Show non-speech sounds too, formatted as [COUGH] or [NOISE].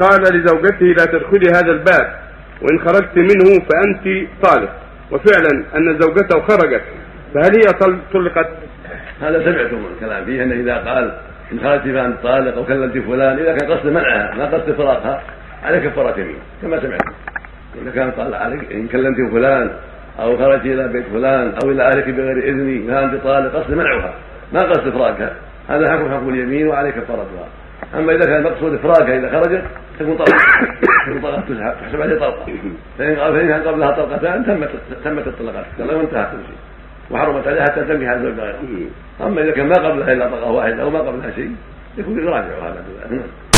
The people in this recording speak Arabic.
قال لزوجته لا تدخلي هذا الباب وإن خرجت منه فأنت طالق. وفعلا أن زوجته خرجت. فهل هي طل- طلقت؟ هذا سمعتم الكلام فيه انه إذا قال إن خرجت فأنت طالق أو كلمت فلان إذا كان قصد منعها ما قصد فراقها عليك كفاره يمين كما سمعتم إذا كان طالع عليك إن كلمت فلان أو خرجت إلى بيت فلان أو إلى أهلك بغير إذني فأنت طالق قصد منعها ما قصد فراقها. هذا حكم حكم اليمين وعليك كفارتها أما إذا كان المقصود افراقها إذا خرجت تكون طلقة. [COUGHS] تكون طلقة تحسب عليه طلقة. فإن فإن كان قبلها طلقتان تمت تمت الطلقات. وانتهت كل شيء وحرمت عليها حتى تنكح زوج غيره. أما إذا كان ما قبلها إلا طلقة واحدة أو ما قبلها شيء يكون يراجع هذا